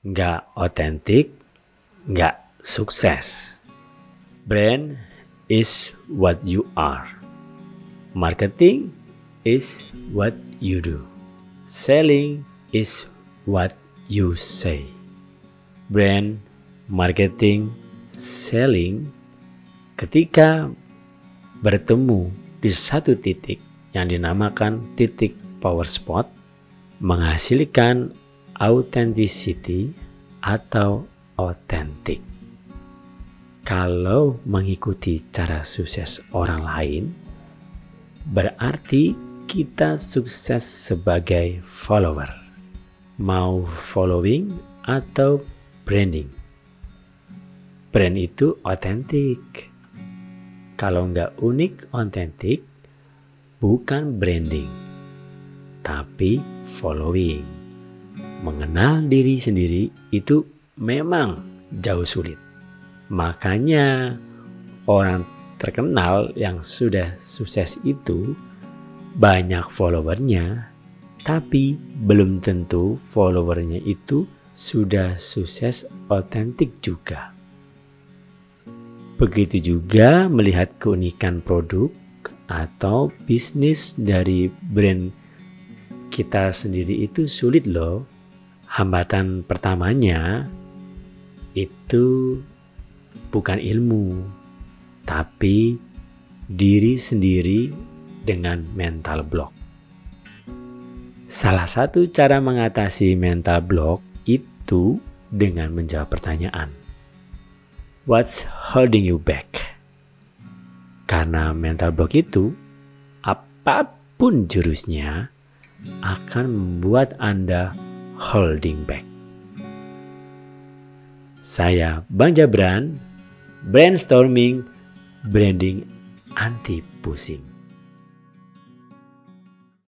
nggak otentik, nggak sukses. Brand is what you are. Marketing is what you do. Selling is what you say. Brand, marketing, selling ketika bertemu di satu titik yang dinamakan titik power spot menghasilkan authenticity atau otentik. Kalau mengikuti cara sukses orang lain, berarti kita sukses sebagai follower. Mau following atau branding. Brand itu otentik. Kalau nggak unik, otentik, bukan branding, tapi following. Mengenal diri sendiri itu memang jauh sulit. Makanya orang terkenal yang sudah sukses itu banyak followernya, tapi belum tentu followernya itu sudah sukses otentik juga. Begitu juga melihat keunikan produk atau bisnis dari brand kita sendiri itu sulit loh. Hambatan pertamanya itu bukan ilmu, tapi diri sendiri dengan mental block. Salah satu cara mengatasi mental block itu dengan menjawab pertanyaan. What's holding you back? Karena mental block itu, apa pun jurusnya akan membuat Anda holding back. Saya Bang Jabran, brainstorming, branding anti pusing.